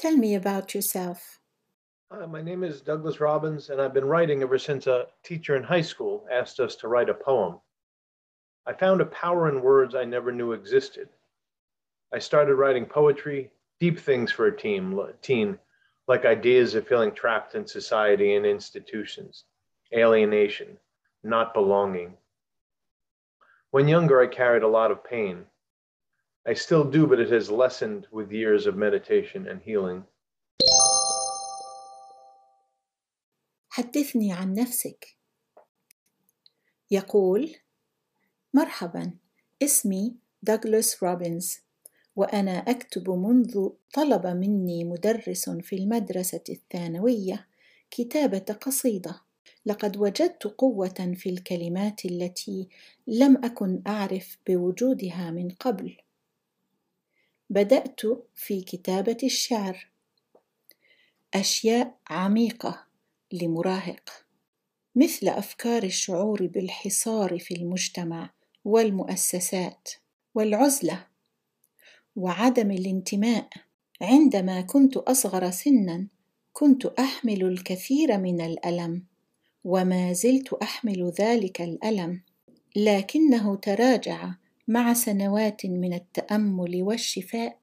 Tell me about yourself. Uh, my name is Douglas Robbins, and I've been writing ever since a teacher in high school asked us to write a poem. I found a power in words I never knew existed. I started writing poetry, deep things for a teen, teen like ideas of feeling trapped in society and institutions, alienation, not belonging. When younger, I carried a lot of pain. I still do, but it has lessened with years of meditation and healing. حدثني عن نفسك. يقول مرحبا اسمي دوغلاس روبنز وأنا أكتب منذ طلب مني مدرس في المدرسة الثانوية كتابة قصيدة. لقد وجدت قوة في الكلمات التي لم أكن أعرف بوجودها من قبل. بدأت في كتابة الشعر. أشياء عميقة لمراهق. مثل أفكار الشعور بالحصار في المجتمع والمؤسسات والعزلة وعدم الانتماء. عندما كنت أصغر سنا كنت أحمل الكثير من الألم وما زلت أحمل ذلك الألم لكنه تراجع مع سنوات من التأمل والشفاء